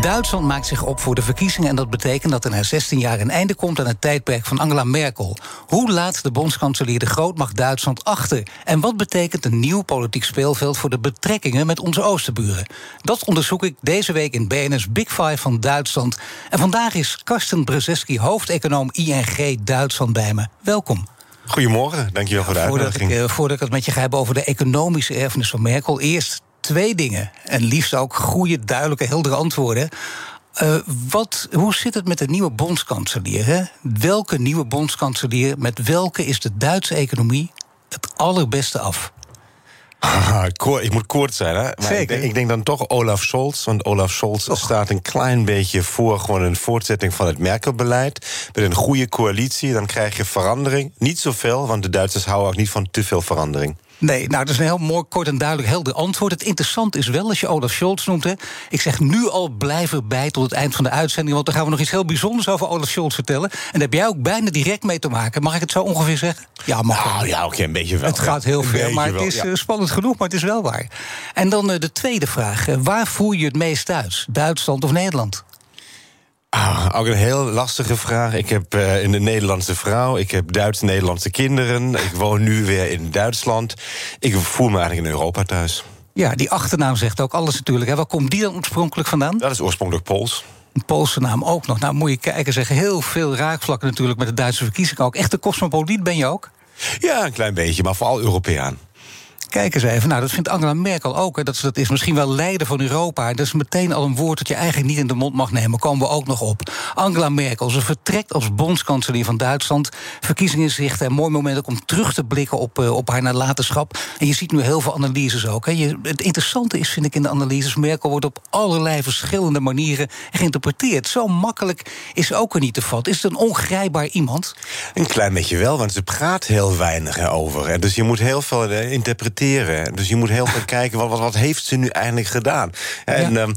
Duitsland maakt zich op voor de verkiezingen en dat betekent dat er na 16 jaar een einde komt aan het tijdperk van Angela Merkel. Hoe laat de bondskanselier de grootmacht Duitsland achter? En wat betekent een nieuw politiek speelveld voor de betrekkingen met onze oosterburen? Dat onderzoek ik deze week in BNS Big Five van Duitsland. En vandaag is Karsten Brzeski, hoofdeconoom ING Duitsland bij me. Welkom. Goedemorgen, dankjewel voor de uitnodiging. Voordat ik, uh, voordat ik het met je ga hebben over de economische erfenis van Merkel, eerst twee dingen. En liefst ook goede, duidelijke, heldere antwoorden. Uh, wat, hoe zit het met de nieuwe bondskanselier? Hè? Welke nieuwe bondskanselier, met welke is de Duitse economie het allerbeste af? Ik moet kort zijn, hè? Maar Zeker. Ik denk, ik denk, dan toch Olaf Scholz. Want Olaf Scholz staat een klein beetje voor gewoon een voortzetting van het Merkel-beleid. Met een goede coalitie, dan krijg je verandering. Niet zoveel, want de Duitsers houden ook niet van te veel verandering. Nee, nou, dat is een heel mooi, kort en duidelijk, helder antwoord. Het interessante is wel, als je Olaf Scholz noemt... Hè, ik zeg nu al blijf erbij tot het eind van de uitzending... want dan gaan we nog iets heel bijzonders over Olaf Scholz vertellen. En daar heb jij ook bijna direct mee te maken. Mag ik het zo ongeveer zeggen? Ja, mag nou, ja, oké, een beetje wel. Het gaat heel ver, maar het is wel, spannend genoeg, maar het is wel waar. En dan uh, de tweede vraag. waar voer je het meest uit? Duitsland of Nederland? Ah, ook een heel lastige vraag. Ik heb uh, een Nederlandse vrouw, ik heb Duits-Nederlandse kinderen. Ik woon nu weer in Duitsland. Ik voel me eigenlijk in Europa thuis. Ja, die achternaam zegt ook alles natuurlijk. Hè. Waar komt die dan oorspronkelijk vandaan? Dat is oorspronkelijk Pools. Een Poolse naam ook nog. Nou, moet je kijken, zeggen heel veel raakvlakken natuurlijk met de Duitse verkiezingen ook. Echt een cosmopoliet ben je ook? Ja, een klein beetje, maar vooral Europeaan. Kijk eens even, nou, dat vindt Angela Merkel ook. Hè, dat, dat is misschien wel leider van Europa. Dat is meteen al een woord dat je eigenlijk niet in de mond mag nemen. Komen we ook nog op. Angela Merkel, ze vertrekt als bondskanselier van Duitsland. Verkiezingen zicht een mooi moment ook om terug te blikken op, uh, op haar nalatenschap. En je ziet nu heel veel analyses ook. Hè. Je, het interessante is, vind ik in de analyses... Merkel wordt op allerlei verschillende manieren geïnterpreteerd. Zo makkelijk is ze ook er niet te vatten. Is het een ongrijpbaar iemand? Een klein beetje wel, want ze praat heel weinig over. Hè. Dus je moet heel veel uh, dus je moet heel veel kijken, wat, wat, wat, heeft ze nu eigenlijk gedaan? En ja. um,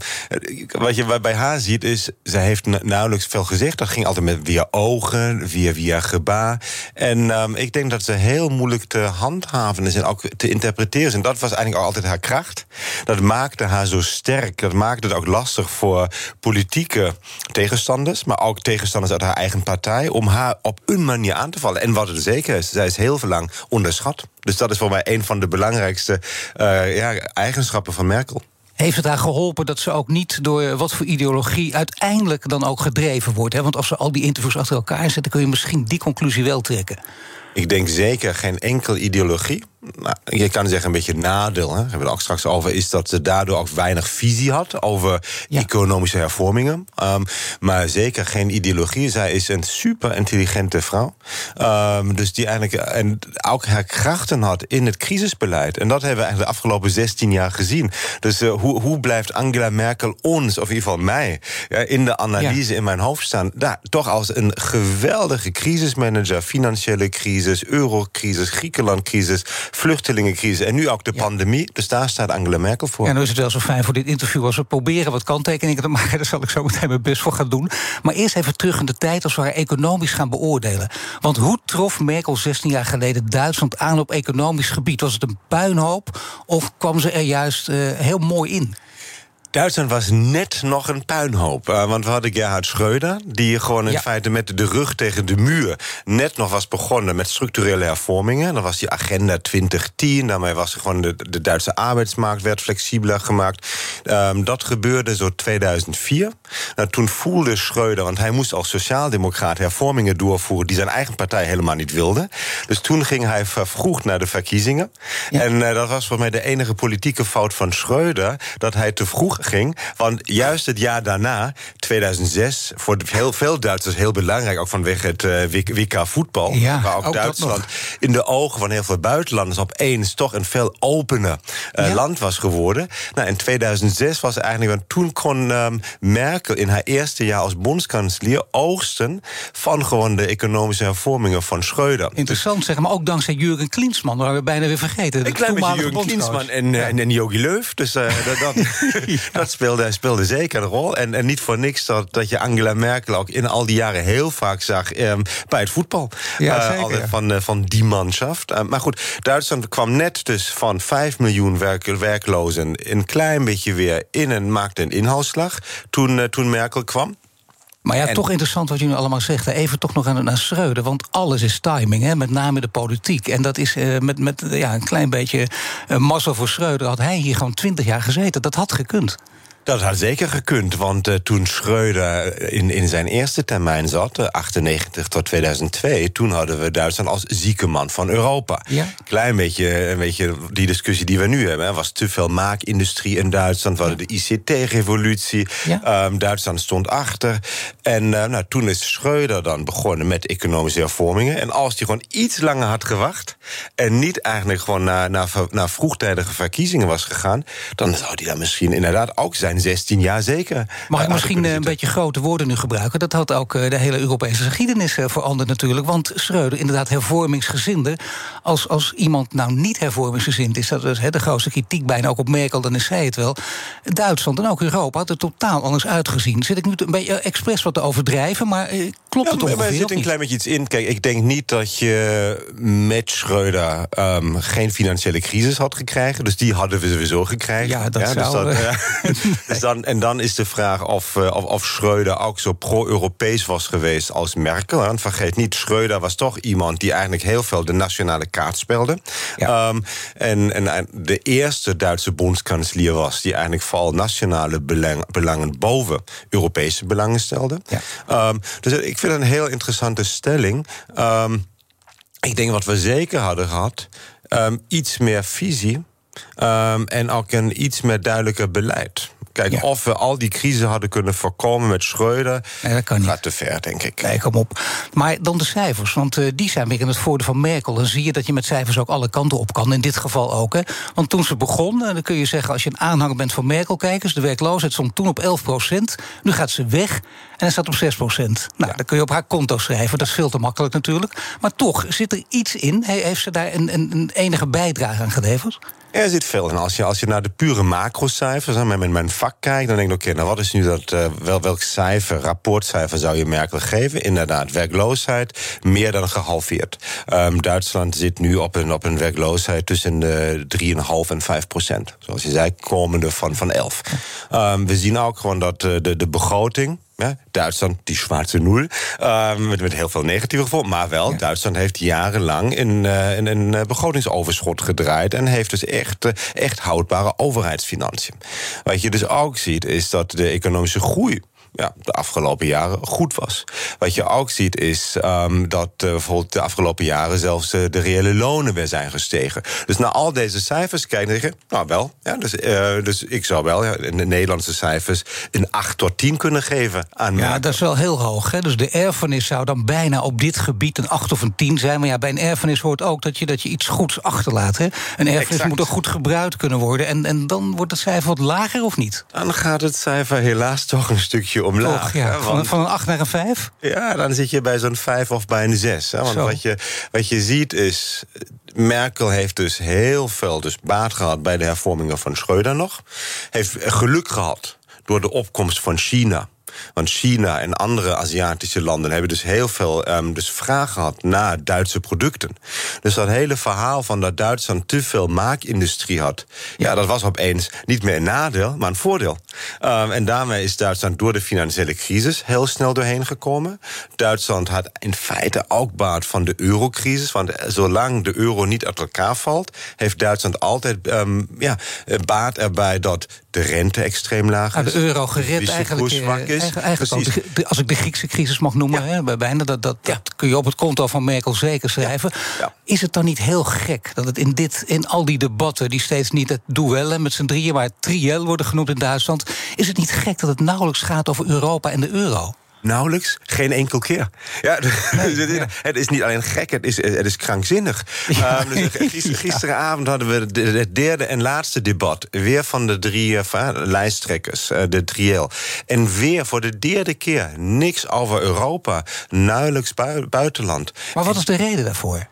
wat je bij haar ziet, is, ze heeft nauwelijks veel gezegd. Dat ging altijd met via ogen, via, via gebaar. En um, ik denk dat ze heel moeilijk te handhaven is en ook te interpreteren En dat was eigenlijk ook altijd haar kracht. Dat maakte haar zo sterk. Dat maakte het ook lastig voor politieke tegenstanders, maar ook tegenstanders uit haar eigen partij, om haar op een manier aan te vallen. En wat het zeker is, zij is heel veel lang onderschat. Dus dat is voor mij een van de belangrijkste uh, ja, eigenschappen van Merkel. Heeft het haar geholpen dat ze ook niet door wat voor ideologie uiteindelijk dan ook gedreven wordt? Hè? Want als ze al die interviews achter elkaar zetten, kun je misschien die conclusie wel trekken. Ik denk zeker geen enkel ideologie. Nou, je kan zeggen een beetje nadeel. Hè? We hebben het ook straks over. Is dat ze daardoor ook weinig visie had over economische hervormingen. Um, maar zeker geen ideologie. Zij is een super intelligente vrouw. Um, dus die eigenlijk en ook haar krachten had in het crisisbeleid. En dat hebben we eigenlijk de afgelopen 16 jaar gezien. Dus uh, hoe, hoe blijft Angela Merkel ons, of in ieder geval mij, ja, in de analyse ja. in mijn hoofd staan? Daar, toch als een geweldige crisismanager. Financiële crisis, eurocrisis, Griekenlandcrisis vluchtelingencrisis en nu ook de pandemie. Dus daar staat Angela Merkel voor. Ja, nu is het wel zo fijn voor dit interview als we proberen wat kanttekeningen te maken. Daar zal ik zo meteen mijn best voor gaan doen. Maar eerst even terug in de tijd als we haar economisch gaan beoordelen. Want hoe trof Merkel 16 jaar geleden Duitsland aan op economisch gebied? Was het een puinhoop of kwam ze er juist uh, heel mooi in? Duitsland was net nog een puinhoop. Uh, want we hadden Gerhard Schreuder, die gewoon in ja. feite met de rug tegen de muur net nog was begonnen met structurele hervormingen. Dan was die agenda 2010, daarmee was gewoon de, de Duitse arbeidsmarkt werd flexibeler gemaakt. Um, dat gebeurde zo 2004. Nou, toen voelde Schreuder, want hij moest als sociaaldemocraat hervormingen doorvoeren die zijn eigen partij helemaal niet wilde. Dus toen ging hij vervroegd naar de verkiezingen. Ja. En uh, dat was voor mij de enige politieke fout van Schreuder, dat hij te vroeg ging. Want juist het jaar daarna, 2006, voor heel veel Duitsers heel belangrijk, ook vanwege het eh, WK voetbal. Ja, waar ook, Duitsland in de ogen van heel veel buitenlanders opeens toch een veel opener uh, land was geworden. Nou, in 2006 was eigenlijk, want toen kon um, Merkel in haar eerste jaar als bondskanselier oogsten van gewoon de economische hervormingen van Schreuder. Interessant zeg, maar ook dankzij Jurgen Klinsmann, waar we bijna weer vergeten. Een klein beetje Jurgen Klinsmann en, ja. en, en Jogi Leuf. Dus uh, dat, dat, dat, speelde, speelde zeker een rol. En, en niet voor niks dat, dat je Angela Merkel ook in al die jaren heel vaak zag um, bij het voetbal. Ja, uh, zeker, van, uh, van die manschaft. Uh, maar goed, Duitsland kwam net dus van 5 miljoen werk, werklozen een klein beetje weer in en maakte een inhaalslag toen, toen Merkel kwam. Maar ja, toch interessant wat jullie allemaal zegt. Even toch nog aan, naar Schreuder. Want alles is timing, hè, met name de politiek. En dat is uh, met, met ja, een klein beetje uh, mazzel voor Schreuder... had hij hier gewoon twintig jaar gezeten. Dat had gekund. Dat had zeker gekund, want uh, toen Schreuder in, in zijn eerste termijn zat, uh, 98 tot 2002, toen hadden we Duitsland als zieke man van Europa. Ja. Klein beetje, een beetje die discussie die we nu hebben. Er was te veel maakindustrie in Duitsland, we hadden de ICT-revolutie. Ja. Um, Duitsland stond achter. En uh, nou, toen is Schreuder dan begonnen met economische hervormingen. En als hij gewoon iets langer had gewacht en niet eigenlijk gewoon naar, naar, naar vroegtijdige verkiezingen was gegaan, dan zou hij dan misschien inderdaad ook zijn 16 jaar zeker. Mag ik misschien een beetje grote woorden nu gebruiken? Dat had ook de hele Europese geschiedenis veranderd natuurlijk. Want Schreuder, inderdaad hervormingsgezinde. Als, als iemand nou niet hervormingsgezind is... dat is de grootste kritiek bijna ook op Merkel, dan is zij het wel. Duitsland en ook Europa had er totaal anders uitgezien. Zit ik nu een beetje expres wat te overdrijven, maar eh, klopt ja, het ongeveer? Maar er zit een klein beetje iets in. Kijk, ik denk niet dat je met Schreuder um, geen financiële crisis had gekregen. Dus die hadden we sowieso gekregen. Ja, dat ja, zou... Dus dat, dus dan, en dan is de vraag of, uh, of, of Schreuder ook zo pro-Europees was geweest als Merkel. Want vergeet niet, Schreuder was toch iemand die eigenlijk heel veel de nationale kaart speelde. Ja. Um, en, en de eerste Duitse bondskanselier was die eigenlijk vooral nationale belang, belangen boven Europese belangen stelde. Ja. Um, dus ik vind het een heel interessante stelling. Um, ik denk wat we zeker hadden gehad, iets meer visie. en ook een iets meer duidelijker beleid. Kijk, Ja. of we al die crisis hadden kunnen voorkomen met Schreuder... Nee, dat kan niet. gaat te ver, denk ik. Nee, kom op. Maar dan de cijfers, want uh, die zijn weer in het voordeel van Merkel. Dan zie je dat je met cijfers ook alle kanten op kan. In dit geval ook. Hè. Want toen ze begon, uh, dan kun je zeggen... als je een aanhanger bent van Merkel-kijkers... de werkloosheid stond toen op 11 procent. Nu gaat ze weg en hij staat op 6 procent. Nou, Ja. dan kun je op haar konto schrijven. Dat is veel te makkelijk natuurlijk. Maar toch, zit er iets in? He- Heeft ze daar een, een, een enige bijdrage aan geleverd? Er zit veel in. Als je, als je naar de pure macrocijfers, hè, met mijn vak kijkt, dan denk ik: oké, nou wat is nu dat, uh, wel, welk cijfer, rapportcijfer zou je Merkel geven? Inderdaad, werkloosheid meer dan gehalveerd. Um, Duitsland zit nu op een, op een werkloosheid tussen de 3,5 en 5 procent. Zoals je zei, komende van, van 11. Um, we zien ook gewoon dat uh, de, de begroting. Ja, Duitsland, die zwarte nul. Um, met, met heel veel negatieve gevolgen. Maar wel, Ja. Duitsland heeft jarenlang in, uh, in een uh, begrotingsoverschot gedraaid. En heeft dus echt, uh, echt houdbare overheidsfinanciën. Wat je dus ook ziet, is dat de economische groei ja, de afgelopen jaren goed was. Wat je ook ziet is um, dat uh, bijvoorbeeld de afgelopen jaren zelfs uh, de reële lonen weer zijn gestegen. Dus naar al deze cijfers kijken en zeggen, nou wel, ja, dus, uh, dus ik zou wel ja, in de Nederlandse cijfers een 8 tot 10 kunnen geven aan Ja, dat is wel heel hoog. Hè? Dus de erfenis zou dan bijna op dit gebied een 8 of een 10 zijn. Maar ja, bij een erfenis hoort ook dat je, dat je iets goeds achterlaat. Hè? Een erfenis Exact. moet ook goed gebruikt kunnen worden. En, en dan wordt het cijfer wat lager of niet? Dan gaat het cijfer helaas toch een stukje omlaag. Ja. hè, van, van een 8 naar een 5? Ja, dan zit je bij zo'n vijf of bij een zes. Hè? Want Zo. wat je, wat je ziet is. Merkel heeft dus heel veel dus baat gehad bij de hervormingen van Schreuder nog. Heeft geluk gehad door de opkomst van China. Want China en andere Aziatische landen hebben dus heel veel um, dus vraag gehad naar Duitse producten. Dus dat hele verhaal van dat Duitsland te veel maakindustrie had, ja, dat was opeens niet meer een nadeel, maar een voordeel. Um, en daarmee is Duitsland door de financiële crisis heel snel doorheen gekomen. Duitsland had in feite ook baat van de eurocrisis, want zolang de euro niet uit elkaar valt, heeft Duitsland altijd um, ja, baat erbij dat de rente extreem laag Ah, is. de euro gered de eigenlijk, koers eh, zwak is. De, als ik de Griekse crisis mag noemen, ja. hè, bijna, dat, dat, dat, kun je op het konto van Merkel zeker schrijven. Is het dan niet heel gek dat het in, dit, in al die debatten, die steeds niet het duel met z'n drieën, maar het triel worden genoemd in Duitsland, is het niet gek dat het nauwelijks gaat over Europa en de euro? Nauwelijks, geen enkel keer. Ja, Het is niet alleen gek, het is, het is krankzinnig. Ja, um, dus gisteravond hadden we het derde en laatste debat. Weer van de drie uh, lijsttrekkers, uh, de triel. En weer voor de derde keer niks over Europa, nauwelijks buitenland. Maar wat is de reden daarvoor?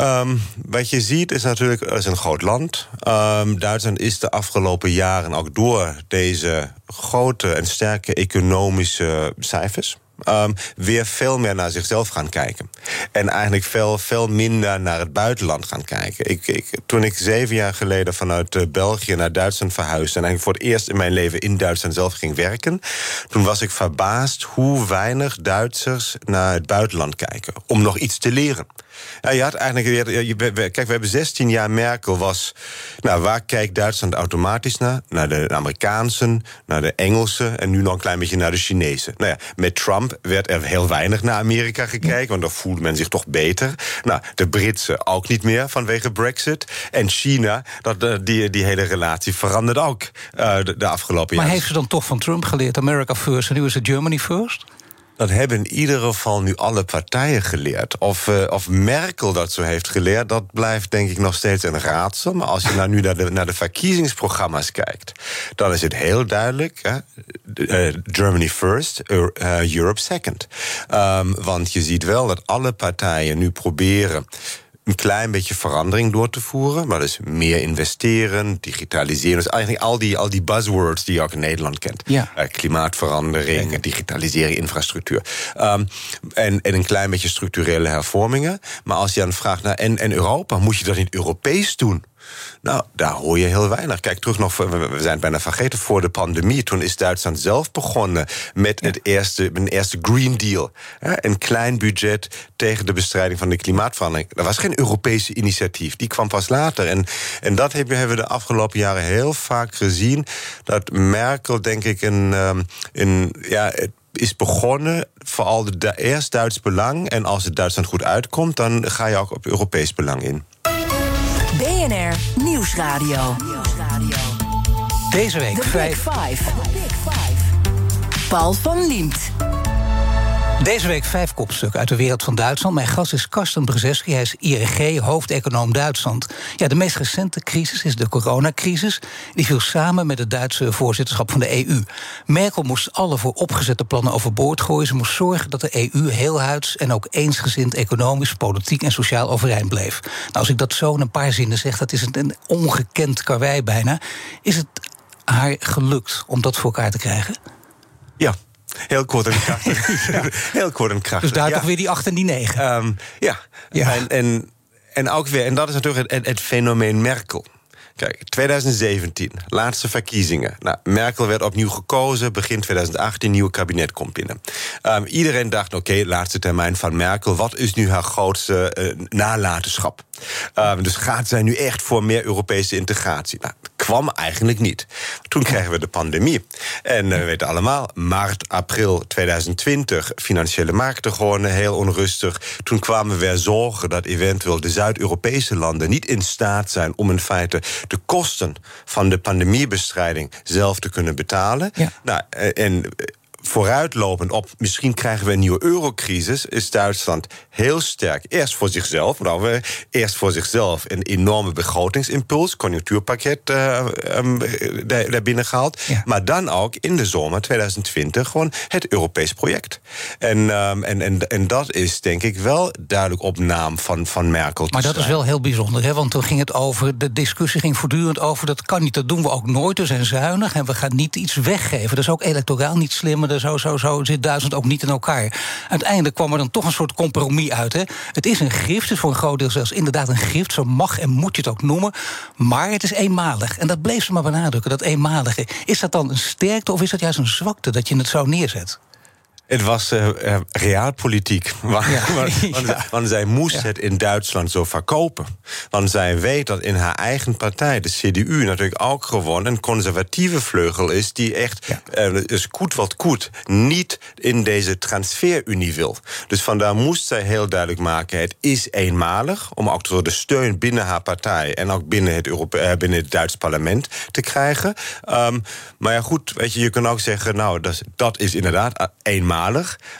Um, wat je ziet is natuurlijk, het is een groot land. Um, Duitsland is de afgelopen jaren ook door deze grote en sterke economische cijfers. Um, weer veel meer naar zichzelf gaan kijken. En eigenlijk veel, veel minder naar het buitenland gaan kijken. Ik, ik, toen ik zeven jaar geleden vanuit uh, België naar Duitsland verhuisde... en eigenlijk voor het eerst in mijn leven in Duitsland zelf ging werken... toen was ik verbaasd hoe weinig Duitsers naar het buitenland kijken... om nog iets te leren. Ja, je had eigenlijk weer. Kijk, we hebben 16 jaar Merkel was. Nou, waar kijkt Duitsland automatisch naar? Naar de Amerikaanse, naar de Engelsen en nu nog een klein beetje naar de Chinezen. Nou ja, met Trump werd er heel weinig naar Amerika gekeken, want dan voelde men zich toch beter. Nou, de Britsen ook niet meer vanwege Brexit. En China, dat, eh, die, die hele relatie verandert ook uh, de, de, afgelopen jaren. Maar heeft ze dan toch van Trump geleerd? America first en nu is het Germany first? Dat hebben in ieder geval nu alle partijen geleerd. Of, uh, of Merkel dat zo heeft geleerd, dat blijft denk ik nog steeds een raadsel. Maar als je nou nu naar de, naar de verkiezingsprogramma's kijkt, dan is het heel duidelijk: hè? Uh, Germany first, uh, Europe second. Um, want je ziet wel dat alle partijen nu proberen een klein beetje verandering door te voeren. Maar dus meer investeren, digitaliseren. Dus eigenlijk al die, al die buzzwords die je ook in Nederland kent. Ja. Uh, klimaatverandering, Kijk. digitaliseren, infrastructuur. Um, en, en een klein beetje structurele hervormingen. Maar als je dan vraagt naar en, en Europa, moet je dat niet Europees doen? Nou, daar hoor je heel weinig. Kijk terug nog, we zijn het bijna vergeten, voor de pandemie. Toen is Duitsland zelf begonnen met het eerste, een eerste Green Deal. Een klein budget tegen de bestrijding van de klimaatverandering. Dat was geen Europese initiatief, die kwam pas later. En, en dat hebben we de afgelopen jaren heel vaak gezien. Dat Merkel, denk ik, een, ehm, een ja, is begonnen vooral de, eerst Duits belang. En als het Duitsland goed uitkomt, dan ga je ook op Europees belang in. BNR Nieuwsradio. Deze week The vijf. Big Five. Paul van Liemt. Deze week vijf kopstukken uit de wereld van Duitsland. Mijn gast is Karsten Brzeski, hij is IRG, hoofdeconoom Duitsland. Ja, de meest recente crisis is de coronacrisis. Die viel samen met het Duitse voorzitterschap van de EU. Merkel moest alle voor opgezette plannen overboord gooien. Ze moest zorgen dat de EU heelhuids en ook eensgezind economisch, politiek en sociaal overeind bleef. Nou, als ik dat zo in een paar zinnen zeg, dat is een ongekend karwei bijna. Is het haar gelukt om dat voor elkaar te krijgen? Ja, Heel kort en krachtig. Heel kort en krachtig. Dus daar toch weer die 8 en die 9. Um, ja. ja. En, en, en ook weer, en dat is natuurlijk het, het fenomeen Merkel. Kijk, 2017, laatste verkiezingen. Nou, Merkel werd opnieuw gekozen. Begin 2018, nieuwe kabinet komt binnen. Um, iedereen dacht, oké, okay, laatste termijn van Merkel. Wat is nu haar grootste uh, nalatenschap? Um, dus gaat zij nu echt voor meer Europese integratie? Nou, kwam eigenlijk niet. Toen kregen we de pandemie. En uh, we weten allemaal, maart, april 2020... financiële markten gewoon heel onrustig. Toen kwamen weer zorgen dat eventueel de Zuid-Europese landen... niet in staat zijn om in feite de kosten van de pandemiebestrijding zelf te kunnen betalen. Ja. Nou, eh, en vooruitlopend op misschien krijgen we een nieuwe eurocrisis, is Duitsland heel sterk. Eerst voor zichzelf, nou, eerst voor zichzelf een enorme begrotingsimpuls, conjunctuurpakket uh, um, daar binnen gehaald. Maar dan ook in de zomer 2020 gewoon het Europees project. En, um, en, en, en dat is denk ik wel duidelijk op naam van, van Merkel. Maar dat is wel heel bijzonder, hè? want toen ging het over, de discussie ging voortdurend over, dat kan niet, dat doen we ook nooit, we zijn zuinig en we gaan niet iets weggeven. Dat is ook electoraal niet slim, zo, zo, zo zit Duitsland ook niet in elkaar. Uiteindelijk kwam er dan toch een soort compromis uit. Hè. Het is een gift, het is voor een groot deel zelfs inderdaad een gift. Zo mag en moet je het ook noemen. Maar het is eenmalig. En dat bleef ze maar benadrukken, dat eenmalige. Is dat dan een sterkte of is dat juist een zwakte dat je het zo neerzet? Het was uh, realpolitiek. Want, ja. want, ja. want, zij moest ja. het in Duitsland zo verkopen. Want zij weet dat in haar eigen partij, de CDU, natuurlijk ook gewoon een conservatieve vleugel is. die echt, uh, dus goed wat goed, niet in deze transferunie wil. Dus vandaar moest zij heel duidelijk maken: het is eenmalig. om ook door de steun binnen haar partij. en ook binnen het, Europe binnen het Duits parlement te krijgen. Um, maar ja, goed, weet je, je kan ook zeggen: nou, dat, dat is inderdaad eenmalig.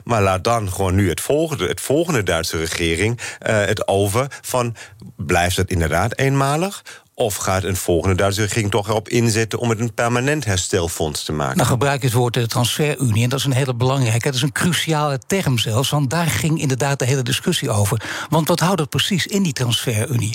Maar laat dan gewoon nu het volgende, het volgende Duitse regering uh, het over van blijft het inderdaad eenmalig? Of gaat een volgende Duitse regering toch erop inzetten om het een permanent herstelfonds te maken? Nou, gebruik het woord de transferunie. En dat is een hele belangrijke. Het is een cruciale term zelfs. Want daar ging inderdaad de hele discussie over. Want wat houdt het precies in die transferunie?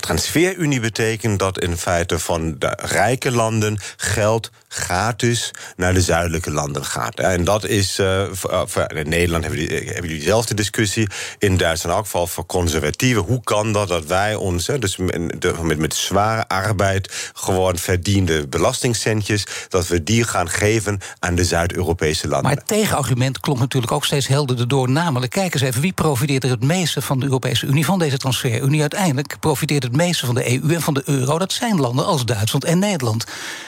Transferunie betekent dat in feite van de rijke landen geld gratis naar de zuidelijke landen gaat. En dat is, uh, voor, in Nederland hebben jullie, hebben dezelfde discussie. In Duitsland ook vooral voor conservatieven. Hoe kan dat dat wij ons, dus met, met zware arbeid gewoon verdiende belastingcentjes, dat we die gaan geven aan de Zuid-Europese landen. Maar het tegenargument klonk natuurlijk ook steeds helderder door. Namelijk, kijk eens even, wie profiteert er het meeste van de Europese Unie, van deze transferunie? Uiteindelijk profiteert het meeste van de EU en van de euro. Dat zijn landen als Duitsland en Nederland.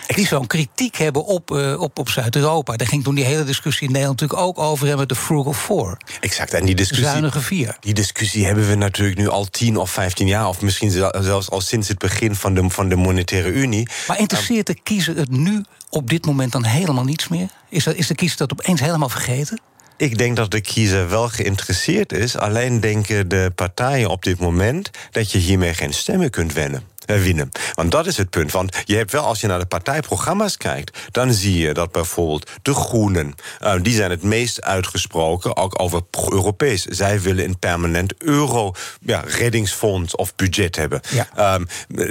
Die zo'n kritiek hebben op, uh, op, op Zuid-Europa. Daar ging toen die hele discussie in Nederland natuurlijk ook over hebben met de Frugal Four. Exact, en die discussie. Zuinige vier. Die discussie hebben we natuurlijk nu al 10 of 15 jaar, of misschien zelfs al sinds het begin van de, van de Monetaire Unie. Maar interesseert de kiezer het nu op dit moment dan helemaal niets meer? Is, dat, is de kiezer dat opeens helemaal vergeten? Ik denk dat de kiezer wel geïnteresseerd is. Alleen denken de partijen op dit moment dat je hiermee geen stemmen kunt wennen winnen. Want dat is het punt. Want je hebt wel, als je naar de partijprogramma's kijkt, dan zie je dat bijvoorbeeld de Groenen, uh, die zijn het meest uitgesproken, ook over pro-Europees. Zij willen een permanent euro-reddingsfonds ja, of budget hebben. Ja. Um,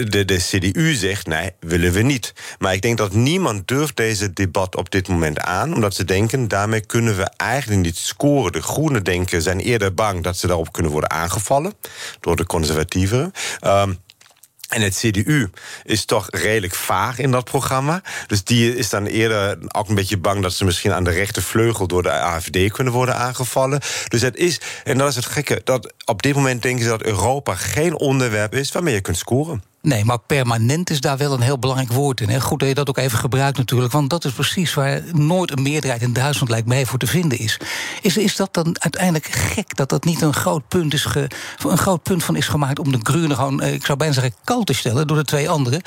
de, de CDU zegt nee, willen we niet. Maar ik denk dat niemand durft deze debat op dit moment aan, omdat ze denken daarmee kunnen we eigenlijk niet scoren. De Groenen denken zijn eerder bang dat ze daarop kunnen worden aangevallen door de conservatieven. Um, en het CDU is toch redelijk vaag in dat programma. Dus die is dan eerder ook een beetje bang dat ze misschien aan de rechtervleugel door de AFD kunnen worden aangevallen. Dus het is, en dat is het gekke, dat op dit moment denken ze dat Europa geen onderwerp is waarmee je kunt scoren. Nee, maar permanent is daar wel een heel belangrijk woord in. Hè. Goed dat je dat ook even gebruikt natuurlijk. Want dat is precies waar nooit een meerderheid in Duitsland lijkt mij voor te vinden is. Is, is dat dan uiteindelijk gek dat dat niet een groot punt is ge, een groot punt van is gemaakt om de Groenen gewoon, eh, ik zou bijna zeggen, koud te stellen door de twee anderen?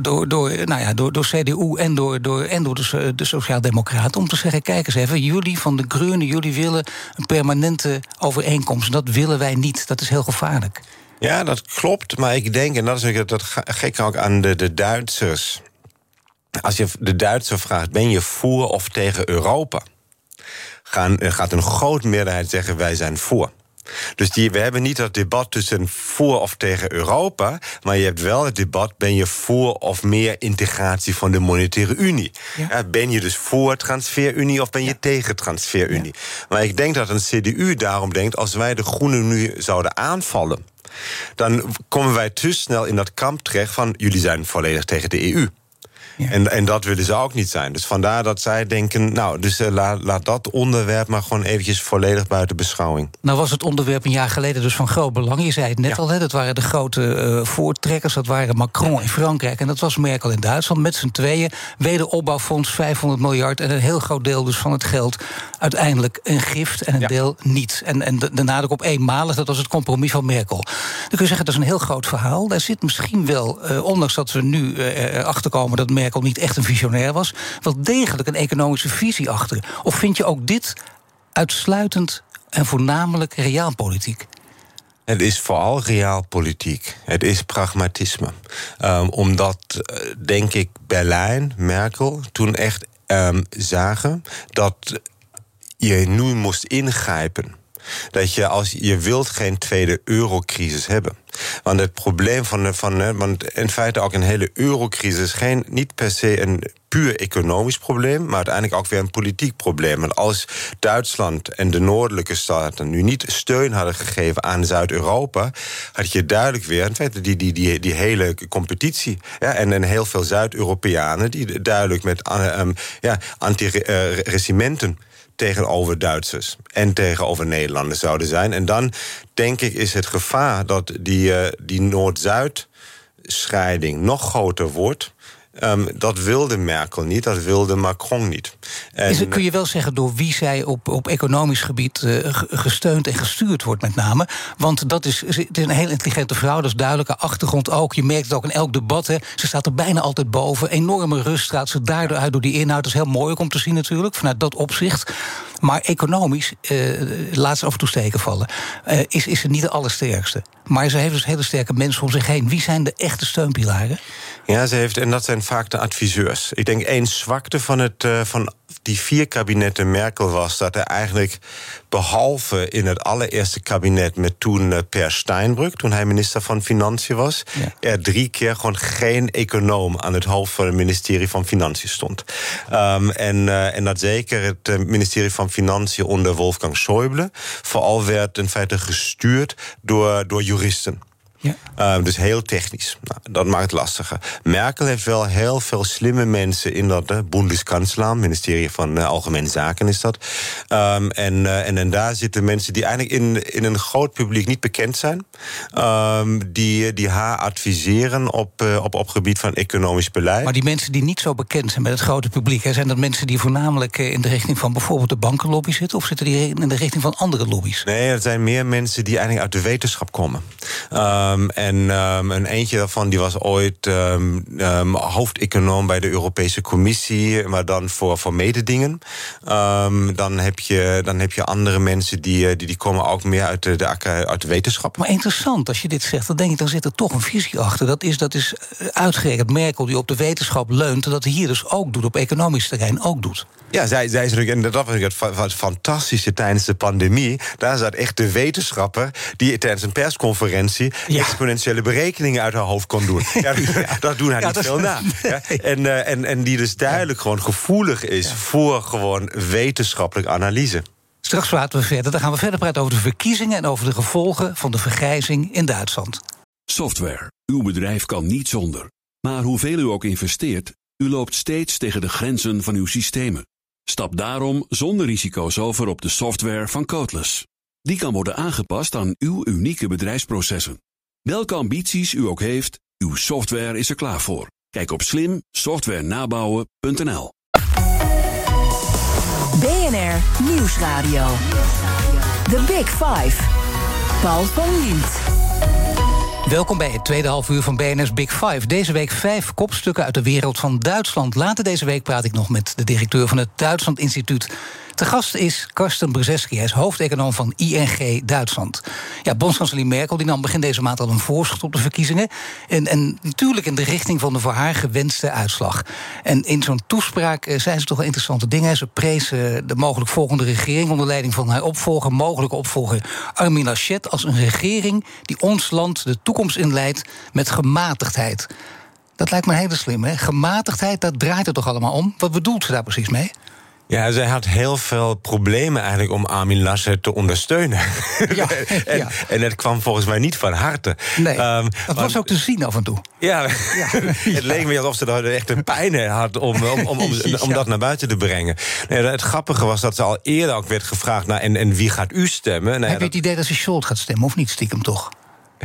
door, door, nou ja, door, door CDU en door, door, en door de, de Sociaaldemocraten. Om te zeggen: kijk eens even, jullie van de Groenen, jullie willen een permanente overeenkomst. Dat willen wij niet. Dat is heel gevaarlijk. Ja, dat klopt. Maar ik denk, en dat is dat gek ook aan de, de Duitsers. Als je de Duitser vraagt: ben je voor of tegen Europa? Gaan, gaat een groot meerderheid zeggen: wij zijn voor. Dus die, we hebben niet dat debat tussen voor of tegen Europa, maar je hebt wel het debat: ben je voor of meer integratie van de monetaire unie? Ja. ben je dus voor transferunie of ben je tegen transferunie? Maar ik denk dat een CDU daarom denkt: als wij de Groene nu zouden aanvallen, dan komen wij te snel in dat kamp terecht van jullie zijn volledig tegen de EU. En, en dat willen ze ook niet zijn. Dus vandaar dat zij denken, nou, dus uh, laat, laat dat onderwerp maar gewoon eventjes volledig buiten beschouwing. Nou was het onderwerp een jaar geleden dus van groot belang. Je zei het net al, hè, dat waren de grote uh, voortrekkers. Dat waren Macron in Frankrijk en dat was Merkel in Duitsland. Met z'n tweeën, wederopbouwfonds 500 miljard... en een heel groot deel dus van het geld uiteindelijk een gift en een deel niet. En, en de, de nadruk op eenmalig, dat was het compromis van Merkel. Dan kun je zeggen, dat is een heel groot verhaal. Daar zit misschien wel, uh, ondanks dat we nu erachter komen... dat Merkel niet echt een visionair was, wel degelijk een economische visie achter. Of vind je ook dit uitsluitend en voornamelijk realpolitiek? Het is vooral realpolitiek. Het is pragmatisme. Um, omdat, eh, denk ik, Berlijn, Merkel toen echt um, zagen dat je nu moest ingrijpen. Dat je als je wilt geen tweede eurocrisis hebben. Want het probleem van, van want in feite ook een hele eurocrisis is geen, niet per se een puur economisch probleem, maar uiteindelijk ook weer een politiek probleem. Want als Duitsland en de noordelijke staten nu niet steun hadden gegeven aan Zuid-Europa, had je duidelijk weer in feite die, die, die, die hele competitie. Ja, en, en heel veel Zuid-Europeanen die duidelijk met uh, ja, anti-regimenten tegenover Duitsers en tegenover Nederlanders zouden zijn. En dan denk ik is het gevaar dat die, uh, die Noord-Zuid scheiding nog groter wordt. Um, dat wilde Merkel niet, dat wilde Macron niet. En, is kun je wel zeggen door wie zij op, op economisch gebied uh, gesteund en gestuurd wordt, met name? Want dat is, het is een heel intelligente vrouw, dat is duidelijke achtergrond ook. Je merkt het ook in elk debat. Hè. Ze staat er bijna altijd boven. Enorme rust straalt ze daardoor uit door die inhoud. Dat is heel mooi om te zien, natuurlijk, vanuit dat opzicht. Maar economisch, uh, laat ze af en toe steken vallen, uh, is, is ze niet de allersterkste. Maar ze heeft dus hele sterke mensen om zich heen. Wie zijn de echte steunpilaren? Ja, ze heeft, en dat zijn vaak de adviseurs. Ik denk één zwakte van, het, uh, van die vier kabinetten Merkel was dat er eigenlijk, behalve in het allereerste kabinet met toen Per Steinbrück, toen hij minister van Financiën was, ja. er drie keer gewoon geen econoom aan het hoofd van het ministerie van Financiën stond. Um, en, uh, en dat zeker het ministerie van Financiën onder Wolfgang Schäuble vooral werd in feite gestuurd door, door juristen. Ja. Uh, dus heel technisch. Nou, dat maakt het lastiger. Merkel heeft wel heel veel slimme mensen in dat uh, Bundeskanzler, ministerie van uh, Algemene Zaken is dat. Um, en, uh, en, en daar zitten mensen die eigenlijk in, in een groot publiek niet bekend zijn. Um, die, die haar adviseren op, op, op gebied van economisch beleid. Maar die mensen die niet zo bekend zijn met het grote publiek, hè, zijn dat mensen die voornamelijk in de richting van bijvoorbeeld de bankenlobby zitten? Of zitten die in de richting van andere lobby's? Nee, het zijn meer mensen die eigenlijk uit de wetenschap komen. Um, en um, een eentje daarvan die was ooit um, hoofdeconoom bij de Europese Commissie, maar dan voor, voor mededingen. dan, heb je, dan heb je andere mensen die, eh, die, die komen ook meer uit de, de, uit de wetenschap. Maar interessant, als je dit zegt, dan denk ik, dan zit er toch een visie achter. Dat is, dat is eh, uitgerekend Merkel die op de wetenschap leunt, dat hij hier dus ook doet, op economisch terrein ook doet. Ja, zij, zij is natuurlijk, en dat was het, het fantastische tijdens de pandemie. Daar zat echt de wetenschapper die tijdens een persconferentie ja. Exponentiële berekeningen uit haar hoofd kon doen. Ja, dat doen haar ja, niet veel na. En, uh, en, en die dus duidelijk gewoon gevoelig is voor gewoon wetenschappelijke analyse. Straks praten we verder. Dan gaan we verder praten over de verkiezingen en over de gevolgen van de vergrijzing in Duitsland. Software. Uw bedrijf kan niet zonder. Maar hoeveel u ook investeert, u loopt steeds tegen de grenzen van uw systemen. Stap daarom zonder risico's over op de software van Codeless. Die kan worden aangepast aan uw unieke bedrijfsprocessen. Welke ambities u ook heeft, uw software is er klaar voor. Kijk op slimsoftwarenabouwen.nl. BNR Nieuwsradio. The Big Five. Paul van Liemt. Welkom bij het tweede half uur van BNS Big Five. Deze week vijf kopstukken uit de wereld van Duitsland. Later deze week praat ik nog met de directeur van het Duitsland Instituut. De gast is Karsten Brzeski. Hij is hoofdeconoom van ING Duitsland. Ja, bondskanselier Merkel die nam begin deze maand al een voorschot op de verkiezingen. En, en natuurlijk in de richting van de voor haar gewenste uitslag. En in zo'n toespraak eh, zei ze toch wel interessante dingen. Ze prees eh, de mogelijk volgende regering onder leiding van haar opvolger, mogelijke opvolger Armin Laschet, als een regering die ons land de toekomst inleidt met gematigdheid. Dat lijkt me heel slim, hè? Gematigdheid, dat draait er toch allemaal om? Wat bedoelt ze daar precies mee? Ja, zij had heel veel problemen eigenlijk om Armin Laschet te ondersteunen. Ja, en, ja. en dat kwam volgens mij niet van harte. Nee, um, dat was ook te zien af en toe. Ja, ja. het leek me alsof ze er echt een pijn had om, om, om, om, om dat naar buiten te brengen. Nee, het grappige was dat ze al eerder ook werd gevraagd... Nou, en, en wie gaat u stemmen? Nou, Heb je het idee dat ze Scholz gaat stemmen, of niet stiekem toch?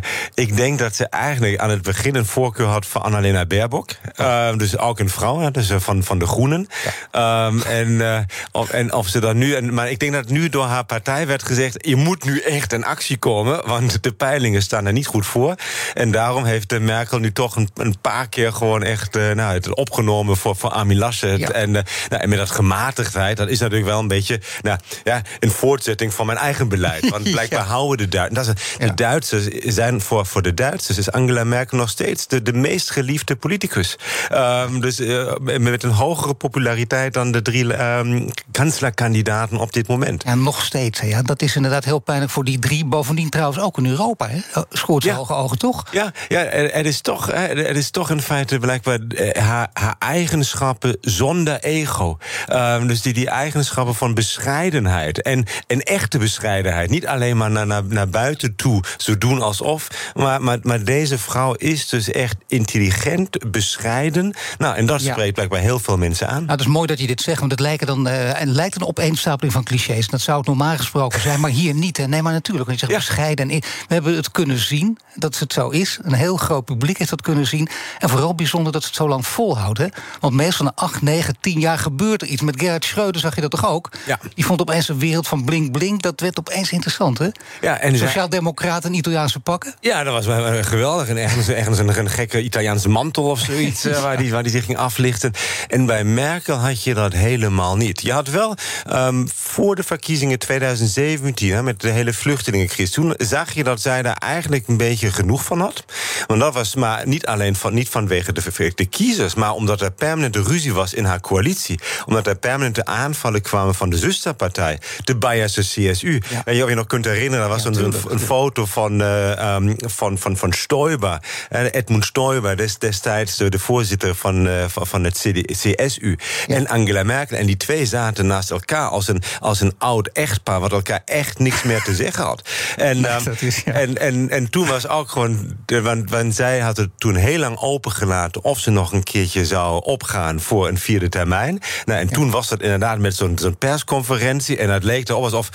Ik denk dat ze eigenlijk aan het begin een voorkeur had voor Annalena Baerbock. Uh, dus ook een vrouw, dus van, van de Groenen. Ja. Um, en, uh, of, en of ze dan nu. En, maar ik denk dat nu door haar partij werd gezegd: je moet nu echt in actie komen, want de peilingen staan er niet goed voor. En daarom heeft de Merkel nu toch een, een paar keer gewoon echt uh, nou, het opgenomen voor, voor. Ja. En, nou, en met dat gematigdheid, dat is natuurlijk wel een beetje nou, ja, een voortzetting van mijn eigen beleid. Want blijkbaar houden de Duitsers. De Duitsers zijn voor, voor de Duitsers is Angela Merkel nog steeds de, de meest geliefde politicus. Um, dus uh, met een hogere populariteit dan de drie um, kanslerkandidaten op dit moment. En nog steeds, ja. Dat is inderdaad heel pijnlijk voor die drie. Bovendien trouwens ook in Europa, hè? Oh, Schoort ze ja. hoge ogen, toch? Ja, ja er, is toch, er is toch in feite blijkbaar eh, haar, haar eigenschappen zonder ego. Um, dus die, die eigenschappen van bescheidenheid. En, en echte bescheidenheid. Niet alleen maar naar, naar, naar buiten toe zo doen alsof Maar, maar, maar deze vrouw is dus echt intelligent, bescheiden. Nou, en dat spreekt blijkbaar heel veel mensen aan. Nou, het is mooi dat je dit zegt, want het lijkt dan, uh, lijkt een opeenstapeling van clichés. Dat zou het normaal gesproken zijn, maar hier niet. Hè. Nee, maar natuurlijk. Je zegt ja. bescheiden. we hebben het kunnen zien dat het zo is. Een heel groot publiek heeft dat kunnen zien. En vooral bijzonder dat ze het zo lang volhoudt. Hè. Want meestal na 8, 9, 10 jaar gebeurt er iets. Met Gerhard Schreuder zag je dat toch ook? Ja. Die vond opeens een wereld van blink blink. Dat werd opeens interessant, hè? Ja, en Sociaaldemocraten Italiaanse pakken? Ja, dat was wel geweldig. En ergens, ergens een, een, gekke Italiaanse mantel of zoiets... uh, waar, die, waar die zich ging aflichten. En bij Merkel had je dat helemaal niet. Je had wel um, voor de verkiezingen 2017... Hè, met de hele vluchtelingencrisis... toen zag je dat zij daar eigenlijk een beetje genoeg van had. Want dat was maar niet alleen van, niet vanwege de, de kiezers... maar omdat er permanente ruzie was in haar coalitie. Omdat er permanente aanvallen kwamen van de zusterpartij... de Bayerse CSU. Ja. En je je nog kunt herinneren, er was ja, een, een, foto van, uh, um, van, van, van Stoiber. Edmund Stoiber, des, destijds de, voorzitter van, uh, van het CD, CSU. Ja. En Angela Merkel. En die twee zaten naast elkaar als een, als een oud echtpaar... wat elkaar echt niks meer te zeggen had. En, um, is, en, en, en toen was ook gewoon... Want, want zij had het toen heel lang opengelaten... of ze nog een keertje zou opgaan voor een vierde termijn. Nou, en toen was dat inderdaad met zo'n zo'n persconferentie... en het leek erop alsof...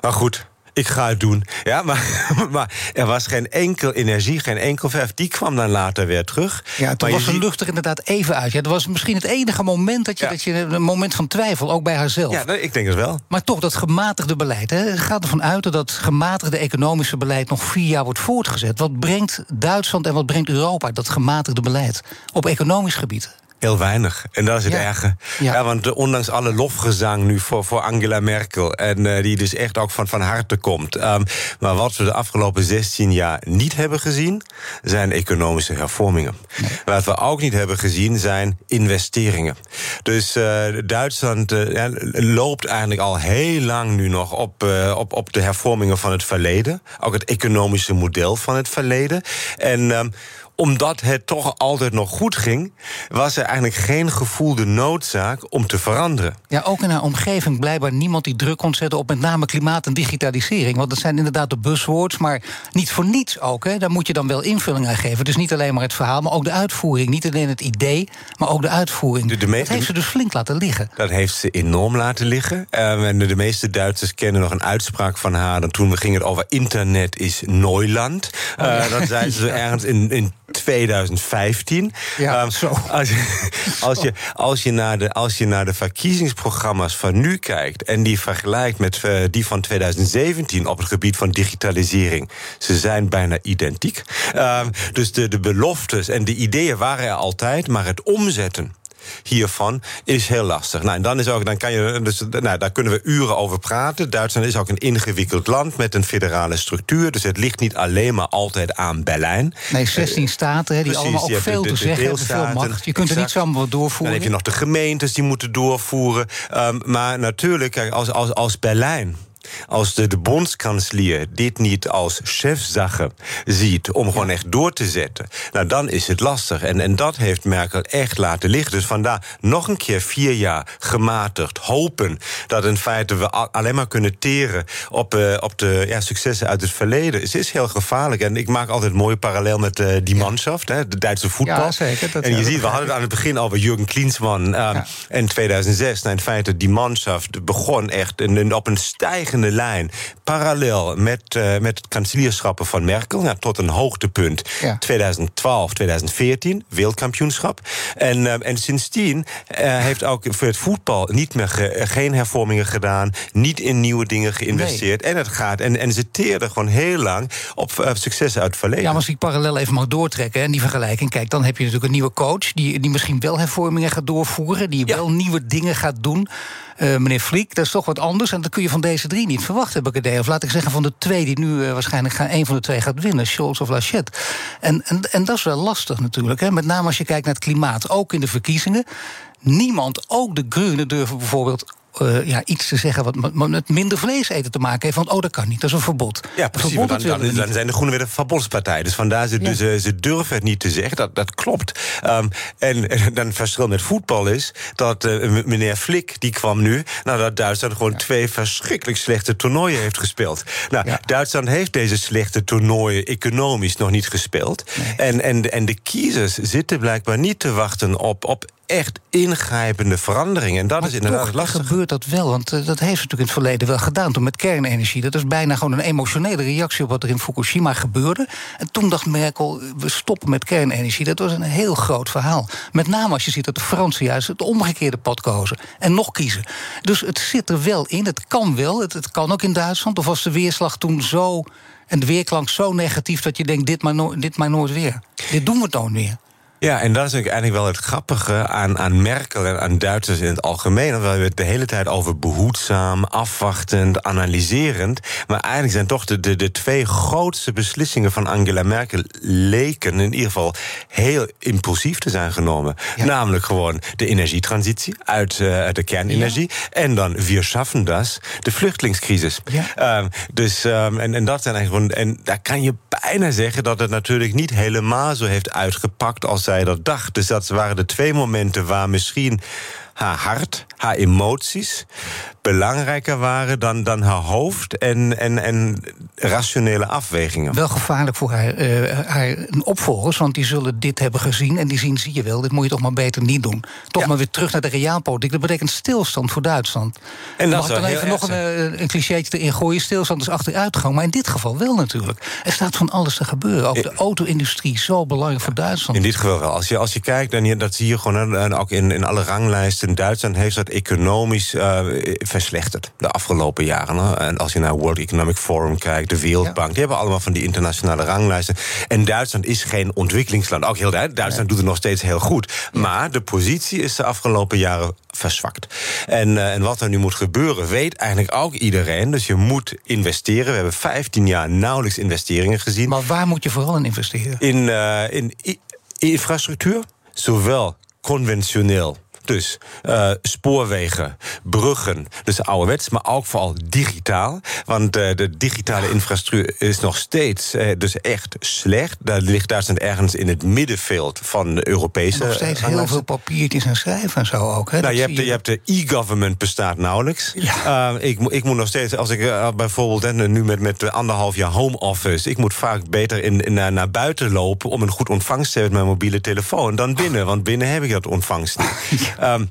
Maar goed, ik ga het doen. Ja, maar, maar er was geen enkel energie, geen enkel verf. Die kwam dan later weer terug. Ja, toen was de lucht er inderdaad even uit. Ja, dat was misschien het enige moment dat je, ja. dat je een moment van twijfel, ook bij haarzelf. Ja, ik denk het wel. Maar toch, dat gematigde beleid. Hè, gaat ervan uit dat dat gematigde economische beleid nog vier jaar wordt voortgezet. Wat brengt Duitsland en wat brengt Europa, dat gematigde beleid, op economisch gebied? Heel weinig. En dat is het ja. erge. Ja. ja. want ondanks alle lofgezang nu voor, voor Angela Merkel... en uh, die dus echt ook van, van harte komt... Um, maar wat we de afgelopen 16 jaar niet hebben gezien... zijn economische hervormingen. Nee. Wat we ook niet hebben gezien zijn investeringen. Dus uh, Duitsland uh, ja, loopt eigenlijk al heel lang nu nog... Op, op, op de hervormingen van het verleden. Ook het economische model van het verleden. En... Um, omdat het toch altijd nog goed ging, was er eigenlijk geen gevoelde noodzaak om te veranderen. Ja, ook in haar omgeving blijkbaar niemand die druk kon zetten op met name klimaat en digitalisering. Want dat zijn inderdaad de buzzwords, maar niet voor niets ook. Hè. Daar moet je dan wel invulling aan geven. Dus niet alleen maar het verhaal, maar ook de uitvoering. Niet alleen het idee, maar ook de uitvoering. De, de dat heeft ze dus flink laten liggen. Dat heeft ze enorm laten liggen. Uh, en de, de, meeste Duitsers kennen nog een uitspraak van haar. En toen ging het over internet is Neuland. Uh, oh, ja. Dat zei ze ergens in, in 2015. Ja, um, zo. Als, als, je, als, je naar de, als je naar de verkiezingsprogramma's van nu kijkt... en die vergelijkt met uh, die van 2017 op het gebied van digitalisering... ze zijn bijna identiek. Um, dus de, de beloftes en de ideeën waren er altijd... maar het omzetten hiervan is heel lastig. Nou, en dan, is ook, dan kan je, dus, nou, daar kunnen we uren over praten. Duitsland is ook een ingewikkeld land met een federale structuur. Dus het ligt niet alleen maar altijd aan Berlijn. Nee, 16 uh, staten die Precies, allemaal ook veel de, de, te zeggen hebben, veel macht. Je kunt er niet zomaar wat doorvoeren. Dan heb je nog de gemeentes die moeten doorvoeren. Um, maar natuurlijk, kijk, als, als, als Berlijn als de, de bondskanselier dit niet als chefsache ziet om gewoon echt door te zetten, nou dan is het lastig. En, en dat heeft Merkel echt laten liggen. Dus vandaar nog een keer vier jaar gematigd hopen dat in feite we alleen maar kunnen teren op, uh, op de ja, successen uit het verleden. Het is heel gevaarlijk. En ik maak altijd een mooie parallel met uh, die manschaft, hè, de Duitse voetbal. Ja, zeker, dat en je ziet, we hadden het aan het begin over Jurgen Klinsmann uh, ja. in 2006. Nou, in feite, die manschaft begon echt op een stijgende lijn. Parallel met, uh, met het kanselierschappen van Merkel. Nou, tot een hoogtepunt. Ja. 2012, 2014, wereldkampioenschap. En, uh, en sindsdien uh, heeft ook voor het voetbal niet meer ge, geen hervormingen gedaan. Niet in nieuwe dingen geïnvesteerd. Nee. En het gaat. En, en ze teerden gewoon heel lang op successen uit het verleden. Ja, maar als ik parallel even mag doortrekken en die vergelijking. Kijk, dan heb je natuurlijk een nieuwe coach. Die, die misschien wel hervormingen gaat doorvoeren. Die ja. wel nieuwe dingen gaat doen. Uh, meneer Vliek, dat is toch wat anders. En dat kun je van deze drie niet verwachten, heb ik idee. Of laat ik zeggen van de twee die nu uh, waarschijnlijk gaan, een van de twee gaat winnen, Scholz of Lachette. En, en, en dat is wel lastig natuurlijk. Hè. Met name als je kijkt naar het klimaat, ook in de verkiezingen. Niemand, ook de Groenen, durven bijvoorbeeld uh, ja, iets te zeggen wat met minder vlees eten te maken heeft. Want oh, dat kan niet, dat is een verbod. Ja, precies. Verbod, dan, dat dan, zijn de Groenen weer een verbodspartij. Dus vandaar ze, Ja. dus, eh, ze durven het niet te zeggen. Dat, dat klopt. Ehm, en, en dan het verschil met voetbal is dat eh, meneer Flick die kwam nu nadat Duitsland gewoon twee verschrikkelijk slechte toernooien heeft gespeeld. Nou, Ja. Duitsland heeft deze slechte toernooien economisch nog niet gespeeld. En, en, en de kiezers zitten blijkbaar niet te wachten op, op echt ingrijpende veranderingen. En dat Maar is inderdaad toch lastig. gebeurt dat wel, want eh, dat heeft ze natuurlijk in het verleden wel gedaan. Toen met kernenergie. Dat is bijna gewoon een emotionele reactie op wat er in Fukushima gebeurde. En toen dacht Merkel, we stoppen met kernenergie. Dat was een heel groot verhaal. Met name als je ziet dat de Fransen juist het omgekeerde pad kozen. En nog kiezen. Dus het zit er wel in, het kan wel. Het, het kan ook in Duitsland. Of was de weerslag toen zo... en de weerklank zo negatief dat je denkt, dit maar, no- dit maar nooit weer. Dit doen we nooit meer. Ja, en dat is eigenlijk wel het grappige aan, aan Merkel en aan Duitsers in het algemeen. Want we hebben het de hele tijd over behoedzaam, afwachtend, analyserend. Maar eigenlijk zijn toch de, de, de twee grootste beslissingen van Angela Merkel leken in ieder geval heel impulsief te zijn genomen. Ja. Namelijk gewoon de energietransitie uit, uit de kernenergie. En dan wir schaffen das, de vluchtelingscrisis. Ja. Ehm, dus, ehm, en, en dat zijn eigenlijk gewoon. En daar kan je bijna zeggen dat het natuurlijk niet helemaal zo heeft uitgepakt als zij dat dacht. Dus dat waren de twee momenten waar misschien haar hart, haar emoties belangrijker waren dan, dan haar hoofd en, en, en rationele afwegingen. Wel gevaarlijk voor haar, eh, haar opvolgers, want die zullen dit hebben gezien en die zien, zie je wel, dit moet je toch maar beter niet doen. Toch Ja. maar weer terug naar de realpolitiek. Dat betekent stilstand voor Duitsland. En dat dan even nog een, eh, een clichétje erin gooien? Stilstand is achteruitgang, maar in dit geval wel natuurlijk. Er staat van alles te gebeuren. Ook de auto-industrie, zo belangrijk voor Duitsland. In dit geval wel. Als je, als je kijkt, je, dat zie je gewoon en ook in, in alle ranglijsten. Duitsland heeft dat economisch eh, verslechterd de afgelopen jaren. hè. En als je naar World Economic Forum kijkt, de Wereldbank, die hebben allemaal van die internationale ranglijsten. En Duitsland is geen ontwikkelingsland. Ook heel duidelijk, Duitsland doet het nog steeds heel goed. Maar de positie is de afgelopen jaren verzwakt. En, eh, en wat er nu moet gebeuren, weet eigenlijk ook iedereen. Dus je moet investeren. We hebben 15 jaar nauwelijks investeringen gezien Maar waar moet je vooral in investeren? in, eh, in infrastructuur, zowel conventioneel. Dus eh, spoorwegen, bruggen, dus ouderwets, maar ook vooral digitaal. Want eh, de digitale infrastructuur is nog steeds eh, dus echt slecht. Daar ligt Duitsland ergens in het middenveld van de Europese. Nog steeds heel veel papiertjes en schrijven en zo ook. Hè? Nou, je, hebt, je hebt de e-government bestaat nauwelijks. Ja. Ik, moet- ik moet nog steeds, als ik bijvoorbeeld nu met, met anderhalf jaar home office, ik moet vaak beter in, in- naar, naar buiten lopen om een goed ontvangst te hebben met mijn mobiele telefoon dan binnen, want binnen heb ik dat ontvangst niet. Um,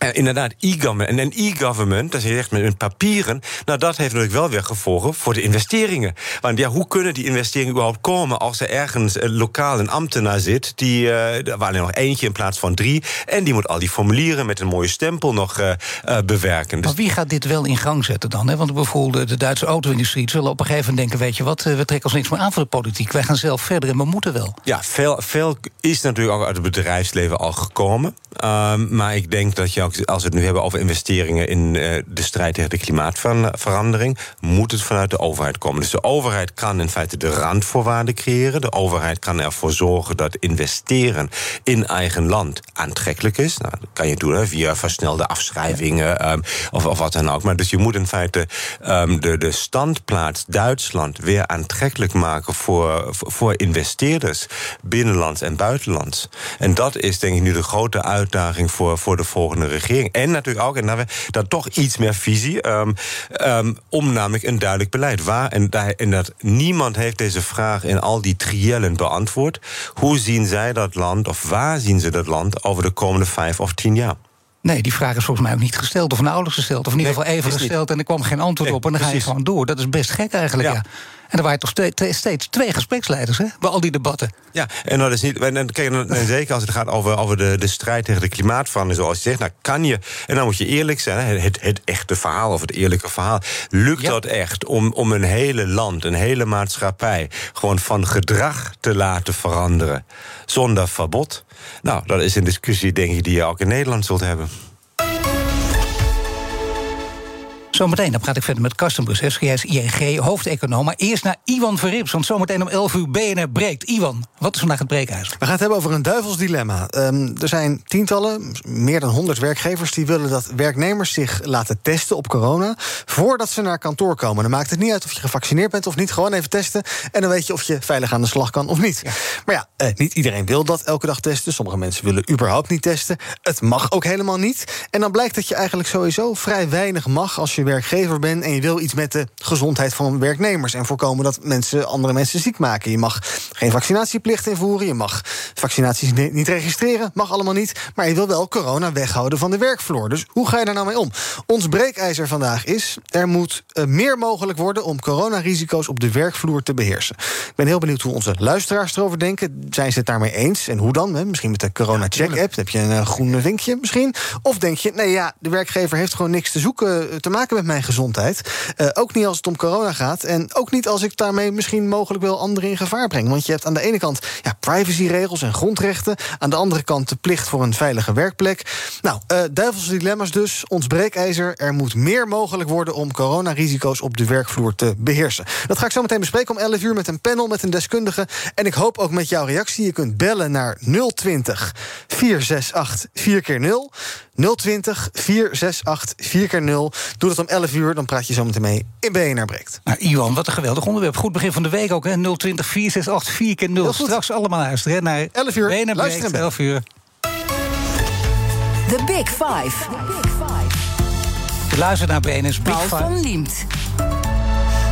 eh, inderdaad, e-government. En een e-government, dat je zegt met, papieren... nou, dat heeft natuurlijk wel weer gevolgen voor de investeringen. Want ja, hoe kunnen die investeringen überhaupt komen... als er ergens lokaal een ambtenaar zit... die, er waren er nog eentje in plaats van drie... en die moet al die formulieren met een mooie stempel nog eh, bewerken. Dus Maar wie gaat dit wel in gang zetten dan? Hè? Want bijvoorbeeld de Duitse auto-industrie zullen op een gegeven moment denken: weet je wat, we trekken ons niks meer aan voor de politiek. Wij gaan zelf verder en we moeten wel. Ja, veel, veel is natuurlijk ook uit het bedrijfsleven al gekomen. Ehm, maar ik denk dat je ook, als we het nu hebben over investeringen in eh, de strijd tegen de klimaatverandering, moet het vanuit de overheid komen. Dus de overheid kan in feite de randvoorwaarden creëren. De overheid kan ervoor zorgen dat investeren in eigen land aantrekkelijk is. Nou, dat kan je doen hè, via versnelde afschrijvingen ehm, of, of wat dan ook. Maar dus je moet in feite ehm, de, de standplaats Duitsland weer aantrekkelijk maken voor, voor, voor investeerders, binnenlands en buitenlands. En dat is denk ik nu de grote uitdaging voor, voor de volgende regering. En natuurlijk ook, en daar, daar toch iets meer visie, ehm, om namelijk een duidelijk beleid. Waar, en, daar, en dat niemand heeft deze vraag in al die triellen beantwoord. Hoe zien zij dat land, of waar zien ze dat land over de komende vijf of tien jaar? Nee, die vraag is volgens mij ook niet gesteld of nauwelijks gesteld. Of in ieder geval even gesteld en er kwam geen antwoord Nee, op. En dan ga je gewoon door. Dat is best gek eigenlijk. Ja. Ja. En er waren toch ste- te- steeds twee gespreksleiders hè, bij al die debatten. Ja, en dat is niet. En kijk, en, en zeker als het gaat over, over de, de strijd tegen de klimaatverandering, zoals je zegt, nou kan je, en dan moet je eerlijk zijn, hè, het, het echte verhaal of het eerlijke verhaal. Lukt Ja. dat echt om, om een hele land, een hele maatschappij, gewoon van gedrag te laten veranderen zonder verbod? Nou, dat is een discussie, denk ik, die je ook in Nederland zult hebben. Zometeen dan praat ik verder met Karsten Brzeski. Hij is ING, hoofdeconoom. Maar eerst naar Iwan Verrips, want zometeen om 11 uur BNR breekt. Iwan, wat is vandaag het breekijzer? We gaan het hebben over een duivels dilemma. Um, er zijn tientallen, meer dan 100 werkgevers... die willen dat werknemers zich laten testen op corona... voordat ze naar kantoor komen. Dan maakt het niet uit of je gevaccineerd bent of niet. Gewoon even testen en dan weet je of je veilig aan de slag kan of niet. Maar ja, eh, niet iedereen wil dat elke dag testen. Sommige mensen willen überhaupt niet testen. Het mag ook helemaal niet. En dan blijkt dat je eigenlijk sowieso vrij weinig mag... als je werkgever bent en je wil iets met de gezondheid van werknemers... en voorkomen dat mensen andere mensen ziek maken. Je mag geen vaccinatieplicht invoeren, je mag vaccinaties niet registreren... mag allemaal niet, maar je wil wel corona weghouden van de werkvloer. Dus hoe ga je daar nou mee om? Ons breekijzer vandaag is... er moet uh, meer mogelijk worden om coronarisico's op de werkvloer te beheersen. Ik ben heel benieuwd hoe onze luisteraars erover denken. Zijn ze het daarmee eens? En hoe dan? Hè? Misschien met de corona-check-app. heb je een uh, groen vinkje misschien? Of denk je, nee ja, de werkgever heeft gewoon niks te zoeken... Eh, te maken mijn gezondheid. Uh, ook niet als het om corona gaat. En ook niet als ik daarmee misschien mogelijk wel anderen in gevaar breng. Want je hebt aan de ene kant ja, privacyregels en grondrechten. Aan de andere kant de plicht voor een veilige werkplek. Nou, uh, duivelse dilemma's dus. Ons breekijzer. Er moet meer mogelijk worden om coronarisico's op de werkvloer te beheersen. Dat ga ik zo meteen bespreken om 11 uur met een panel, met een deskundige. En ik hoop ook met jouw reactie. Je kunt bellen naar 020 468 4 keer 0 020 468 4 keer 0 Doe dat om 11 uur, dan praat je zo meteen mee in BNR Breekt. Nou, Iwan, wat een geweldig onderwerp. Goed begin van de week ook, hè? 020 468 4 keer 0 Straks allemaal luisteren naar 11 uur. BNR Breekt, 11 uur. The Big Five. Je luistert naar BNR's Big Paul Five. van Liemt.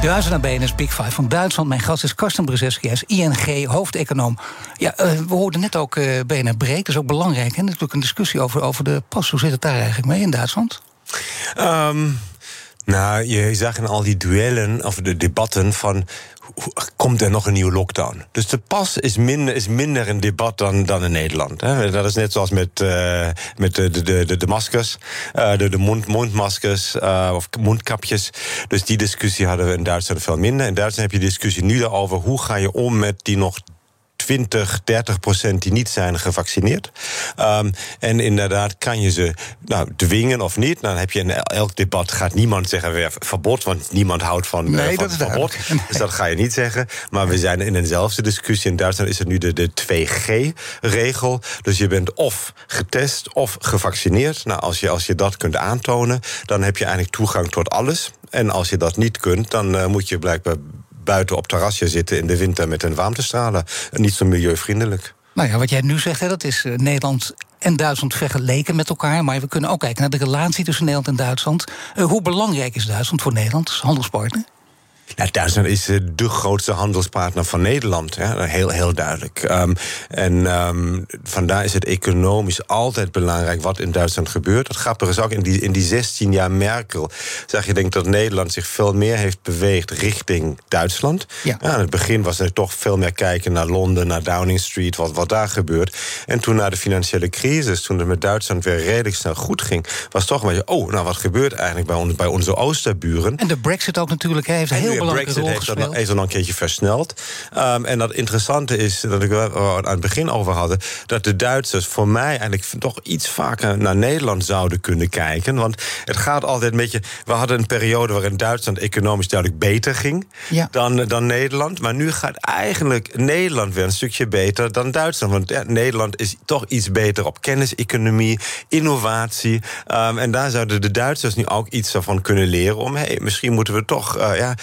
De luistert naar Big Five van Duitsland. Mijn gast is Karsten Brzeski, hij is ING, hoofdeconoom. Ja, uh, we hoorden net ook uh, BNR Breek, dat is ook belangrijk. En natuurlijk een discussie over, over de pas. Hoe zit het daar eigenlijk mee in Duitsland? Um, nou, je zag in al die duellen of de debatten van komt er nog een nieuwe lockdown? Dus de pas is minder, is minder een debat dan, dan in Nederland. Hè? Dat is net zoals met, uh, met de, de, de, de maskers, uh, de, de mond, mondmaskers uh, of mondkapjes. Dus die discussie hadden we in Duitsland veel minder. In Duitsland heb je discussie nu over hoe ga je om met die nog 20, 30 procent die niet zijn gevaccineerd. Um, en inderdaad kan je ze nou, dwingen of niet. Dan heb je in elk debat gaat niemand zeggen weer verbod, want niemand houdt van, nee, uh, van dat verbod. Dus dat ga je niet zeggen. Maar we zijn in eenzelfde discussie. In Duitsland is het nu de, de 2G-regel. Dus je bent of getest of gevaccineerd. Nou, als je, als je dat kunt aantonen, dan heb je eigenlijk toegang tot alles. En als je dat niet kunt, dan uh, moet je blijkbaar buiten op terrasje zitten in de winter met een warmtestralen. Niet zo milieuvriendelijk. Nou ja, wat jij nu zegt, hè, dat is uh, Nederland en Duitsland vergeleken met elkaar. Maar we kunnen ook kijken naar de relatie tussen Nederland en Duitsland. Uh, hoe belangrijk is Duitsland voor Nederland als handelspartner? Nou, Duitsland is de grootste handelspartner van Nederland. Heel, heel duidelijk. Um, en um, vandaar is het economisch altijd belangrijk wat in Duitsland gebeurt. Het grappige is ook in die, in die 16 jaar Merkel zag je denk dat Nederland zich veel meer heeft beweegd richting Duitsland. Ja. In het begin was er toch veel meer kijken naar Londen, naar Downing Street, wat, wat daar gebeurt. En toen na de financiële crisis, toen het met Duitsland weer redelijk snel goed ging, was toch een beetje, oh, nou wat gebeurt eigenlijk bij, bij onze oosterburen? En de Brexit ook natuurlijk heeft heel de Brexit heeft dat, nog, heeft dat nog een keertje versneld. Um, en dat interessante is, dat ik wel aan het begin over hadden... dat de Duitsers voor mij eigenlijk toch iets vaker naar Nederland zouden kunnen kijken. Want het gaat altijd een beetje... We hadden een periode waarin Duitsland economisch duidelijk beter ging ja. dan, dan Nederland. Maar nu gaat eigenlijk Nederland weer een stukje beter dan Duitsland. Want ja, Nederland is toch iets beter op kenniseconomie, innovatie. Um, en daar zouden de Duitsers nu ook iets van kunnen leren... om hey, misschien moeten we toch... Uh, ja,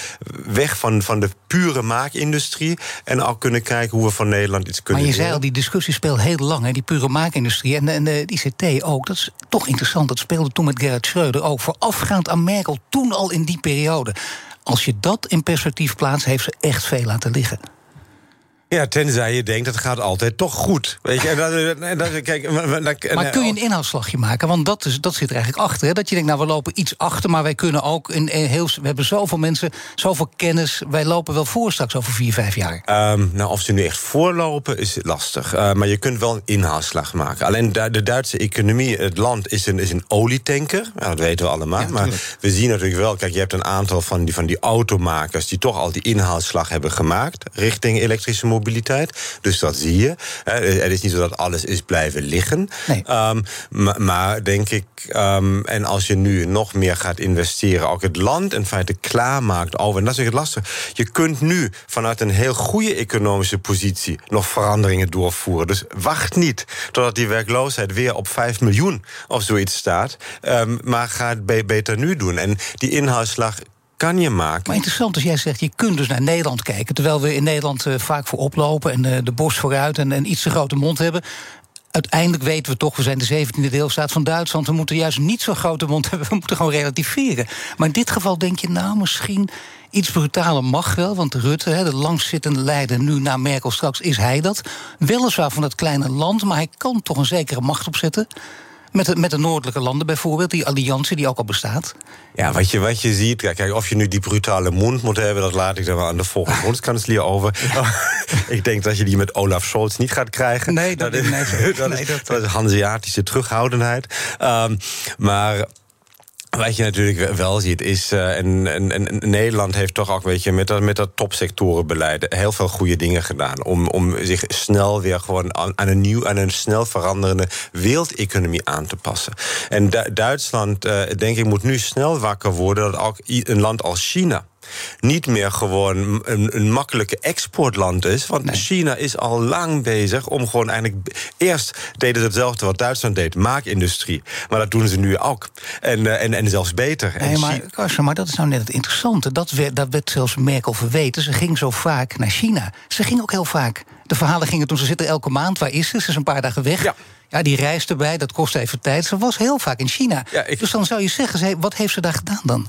weg van, van de pure maakindustrie. En ook kunnen kijken hoe we van Nederland iets kunnen Maar je zei al, die discussie speelt heel lang, hè, die pure maakindustrie. En, en de ICT ook. Dat is toch interessant. Dat speelde toen met Gerhard Schreuder ook. Voorafgaand aan Merkel, toen al in die periode. Als je dat in perspectief plaatst, heeft ze echt veel laten liggen. Ja, tenzij je denkt, het gaat altijd toch goed. Weet je, en dan, en dan, kijk, maar kun je een inhaalslagje maken? Want dat, is, dat zit er eigenlijk achter. Hè? Dat je denkt, nou, we lopen iets achter, maar wij kunnen ook... In heel, we hebben zoveel mensen, zoveel kennis. Wij lopen wel voor straks over vier, vijf jaar. Um, nou, of ze nu echt voorlopen, is lastig. Uh, maar je kunt wel een inhaalslag maken. Alleen de, de Duitse economie, het land, is een, is een olietanker. Ja, dat weten we allemaal. Ja, maar we zien natuurlijk wel, kijk, je hebt een aantal van die, van die automakers... die toch al die inhaalslag hebben gemaakt richting elektrische mobiliteit mobiliteit. Dus dat zie je. Het is niet zo dat alles is blijven liggen. Nee. Um, maar, maar, denk ik, um, en als je nu nog meer gaat investeren, ook het land in feite klaarmaakt over. En dat is het lastig. Je kunt nu vanuit een heel goede economische positie nog veranderingen doorvoeren. Dus wacht niet totdat die werkloosheid weer op 5 miljoen of zoiets staat. Um, maar ga het beter nu doen. En die inhaalslag kan je maken. Maar interessant als jij zegt, je kunt dus naar Nederland kijken... terwijl we in Nederland uh, vaak voor oplopen en uh, de borst vooruit... en een iets te grote mond hebben uiteindelijk weten we toch, we zijn de 17e deelstaat van Duitsland. We moeten juist niet zo'n grote mond hebben. We moeten gewoon relativeren. Maar in dit geval denk je, nou, misschien iets brutaler mag wel. Want Rutte, de langzittende leider, nu na Merkel straks, is hij dat. Weliswaar van het kleine land, maar hij kan toch een zekere macht opzetten. Met de, met de noordelijke landen bijvoorbeeld, die alliantie die ook al bestaat. Ja, wat je, wat je ziet, kijk, of je nu die brutale mond moet hebben, dat laat ik dan wel aan de volgende bondskanselier over. ik denk dat je die met Olaf Scholz niet gaat krijgen. Nee, dat, is, nee, dat, is, dat is Hanseatische terughoudendheid. Um, maar. Wat je natuurlijk wel ziet is, uh, en, en, Nederland heeft toch ook weet je, met, dat, met dat topsectorenbeleid heel veel goede dingen gedaan. Om, om zich snel weer gewoon aan, een nieuw, aan een snel veranderende wereldeconomie aan te passen. En du Duitsland, uh, denk ik, moet nu snel wakker worden dat ook een land als China niet meer gewoon een, een makkelijke exportland is. Want China is al lang bezig om gewoon eigenlijk. Eerst deden ze hetzelfde wat Duitsland deed, maakindustrie. Maar dat doen ze nu ook. En, uh, en, en zelfs beter. Nee, maar, Karsten, maar dat is nou net het interessante. Dat werd, dat werd zelfs Merkel verweten. Ze ging zo vaak naar China. Ze ging ook heel vaak. De verhalen gingen toen ze zitten elke maand. Waar is ze? Ze is een paar dagen weg. Ja. Ja, die reis erbij, dat kost even tijd. Ze was heel vaak in China. Ja, ik... Dus dan zou je zeggen, wat heeft ze daar gedaan dan?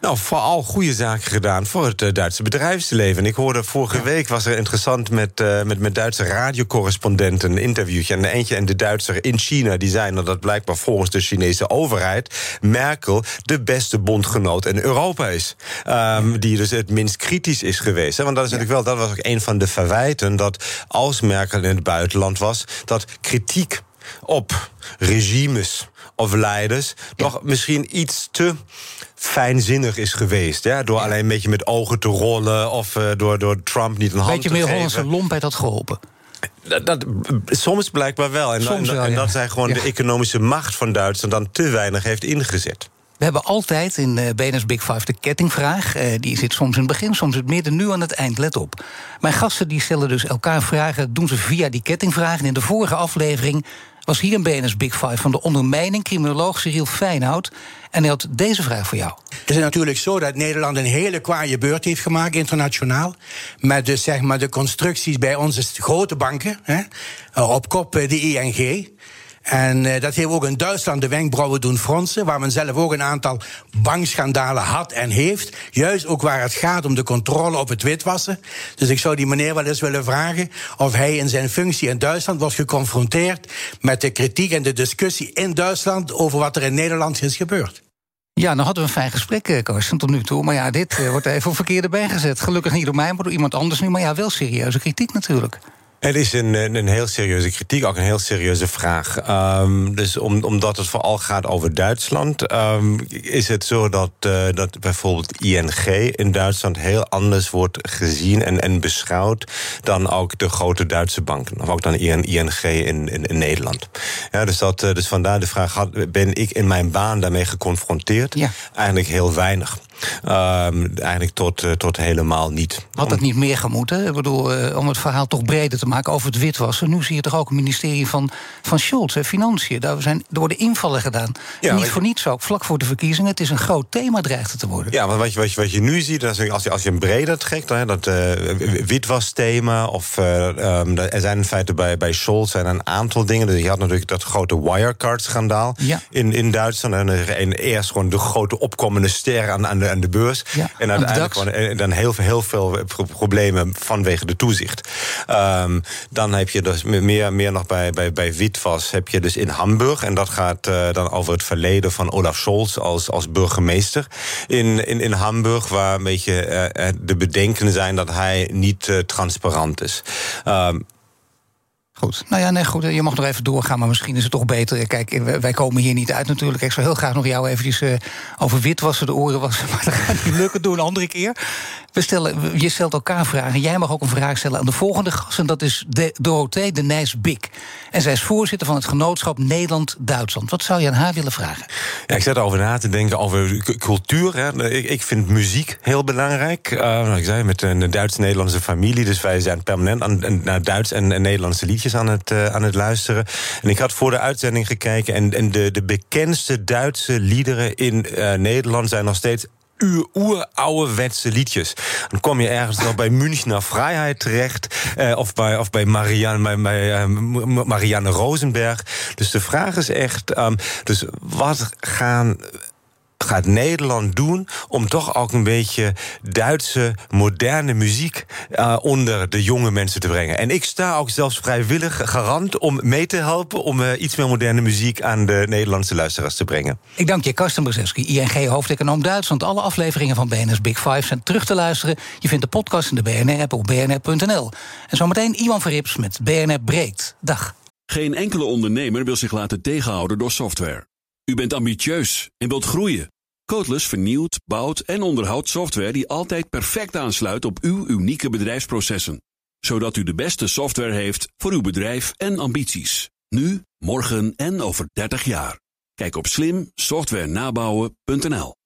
Nou, vooral goede zaken gedaan voor het uh, Duitse bedrijfsleven. Ik hoorde vorige week was er interessant met, uh, met, met Duitse radiocorrespondenten een interviewtje. En de eentje en de Duitser in China die zeiden dat dat blijkbaar volgens de Chinese overheid Merkel de beste bondgenoot in Europa is. Um, die dus het minst kritisch is geweest. Hè? Want dat is natuurlijk wel, dat was ook een van de verwijten dat als Merkel in het buitenland was, dat kritiek op regimes of leiders toch misschien iets te fijnzinnig is geweest. Ja? Door alleen een beetje met ogen te rollen of uh, door, door Trump niet een hand te geven. Beetje meer Hollandse lompheid had geholpen. Dat, dat, soms blijkbaar wel. En, soms wel, en ja. dat zij gewoon de economische macht van Duitsland dan te weinig heeft ingezet. We hebben altijd in uh, BNS Big Five de kettingvraag. Uh, die zit soms in het begin, soms in het midden, nu aan het eind. Let op. Mijn gasten die stellen dus elkaar vragen. doen ze via die kettingvraag. En in de vorige aflevering was hier een BNS Big Five van de ondermijning, criminoloog Cyril Feinhout. En hij had deze vraag voor jou. Het is natuurlijk zo dat Nederland een hele kwaaie beurt heeft gemaakt internationaal. Met dus zeg maar de constructies bij onze grote banken. Hè, op kop de ING. En uh, dat heeft ook in Duitsland de wenkbrauwen doen fronsen, waar men zelf ook een aantal bankschandalen had en heeft. Juist ook waar het gaat om de controle op het witwassen. Dus ik zou die meneer wel eens willen vragen of hij in zijn functie in Duitsland wordt geconfronteerd met de kritiek en de discussie in Duitsland over wat er in Nederland is gebeurd. Ja, dan hadden we een fijn gesprek, Karsten, tot nu toe. Maar ja, dit uh, wordt even verkeerde bijgezet. Gelukkig niet door mij, maar door iemand anders nu. Maar ja, wel serieuze kritiek natuurlijk. Het is een, een heel serieuze kritiek, ook een heel serieuze vraag. Um, dus om, omdat het vooral gaat over Duitsland, um, is het zo dat, uh, dat bijvoorbeeld ING in Duitsland heel anders wordt gezien en, en beschouwd dan ook de grote Duitse banken, of ook dan ING in, in, in Nederland. Ja, dus, dat, uh, dus vandaar de vraag: had, ben ik in mijn baan daarmee geconfronteerd? Ja. Eigenlijk heel weinig. Um, eigenlijk tot, uh, tot helemaal niet. Had het niet meer gemoeten? Ik bedoel, om het verhaal toch breder te maken over het witwassen. Nu zie je toch ook een ministerie van, van Scholz, hè, Financiën. Daar, zijn, er worden invallen gedaan. Ja, niet voor niets ook, vlak voor de verkiezingen. Het is een groot thema, dreigt het te worden. Ja, maar wat je, wat je, wat je nu ziet, als je, als je hem breder trekt... Hè, dat uh, witwasthema, of um, er zijn in feite bij, bij Scholz zijn een aantal dingen. Dus je had natuurlijk dat grote Wirecard-schandaal ja. in, in Duitsland. En, en eerst gewoon de grote opkomende ster aan, aan de aan de beurs. Ja, en uiteindelijk gewoon, dan heel, heel veel problemen vanwege de toezicht. Um, dan heb je dus meer, meer nog bij, bij, bij witwas heb je dus in Hamburg. En dat gaat uh, dan over het verleden van Olaf Scholz als, als burgemeester in, in, in Hamburg. Waar een beetje uh, de bedenken zijn dat hij niet transparant is. Um, Goed. Nou ja, nee, goed. Je mag nog even doorgaan, maar misschien is het toch beter. Kijk, wij komen hier niet uit natuurlijk. Ik zou heel graag nog jou eventjes uh, over witwassen de oren wassen. Maar dat gaat niet lukken. Doe een andere keer. We stellen, je stelt elkaar vragen. Jij mag ook een vraag stellen aan de volgende gast. En dat is de Dorothee de Nijs Bik. En zij is voorzitter van het genootschap Nederland-Duitsland. Wat zou je aan haar willen vragen? Ja, ik zit erover na te denken over cultuur. Hè. Ik, vind muziek heel belangrijk. Ik zei, met een Duits-Nederlandse familie. Dus wij zijn permanent aan, naar Duits en, en Nederlandse liedjes aan het, uh, aan het luisteren. En ik had voor de uitzending gekeken. En, en de, de bekendste Duitse liederen in uh, Nederland zijn nog steeds oer-ouderwetse liedjes. Dan kom je ergens nog bij Münchner Vrijheid terecht. Uh, of bij, of bij, Marianne, Marianne Rosenberg. Dus de vraag is echt: um, dus wat gaan gaat Nederland doen om toch ook een beetje Duitse moderne muziek uh, onder de jonge mensen te brengen? En ik sta ook zelfs vrijwillig garant om mee te helpen om uh, iets meer moderne muziek aan de Nederlandse luisteraars te brengen. Ik dank je, Karsten Brzeski, ING hoofdeconoom Duitsland. Alle afleveringen van BNS Big Five zijn terug te luisteren. Je vindt de podcast in de BNR-app op bnr.nl. En zometeen Iwan Verrips met BNR Breekt. Dag. Geen enkele ondernemer wil zich laten tegenhouden door software. U bent ambitieus en wilt groeien. Codeless vernieuwt, bouwt en onderhoudt software die altijd perfect aansluit op uw unieke bedrijfsprocessen. Zodat u de beste software heeft voor uw bedrijf en ambities. Nu, morgen en over 30 jaar. Kijk op slimsoftwarenabouwen.nl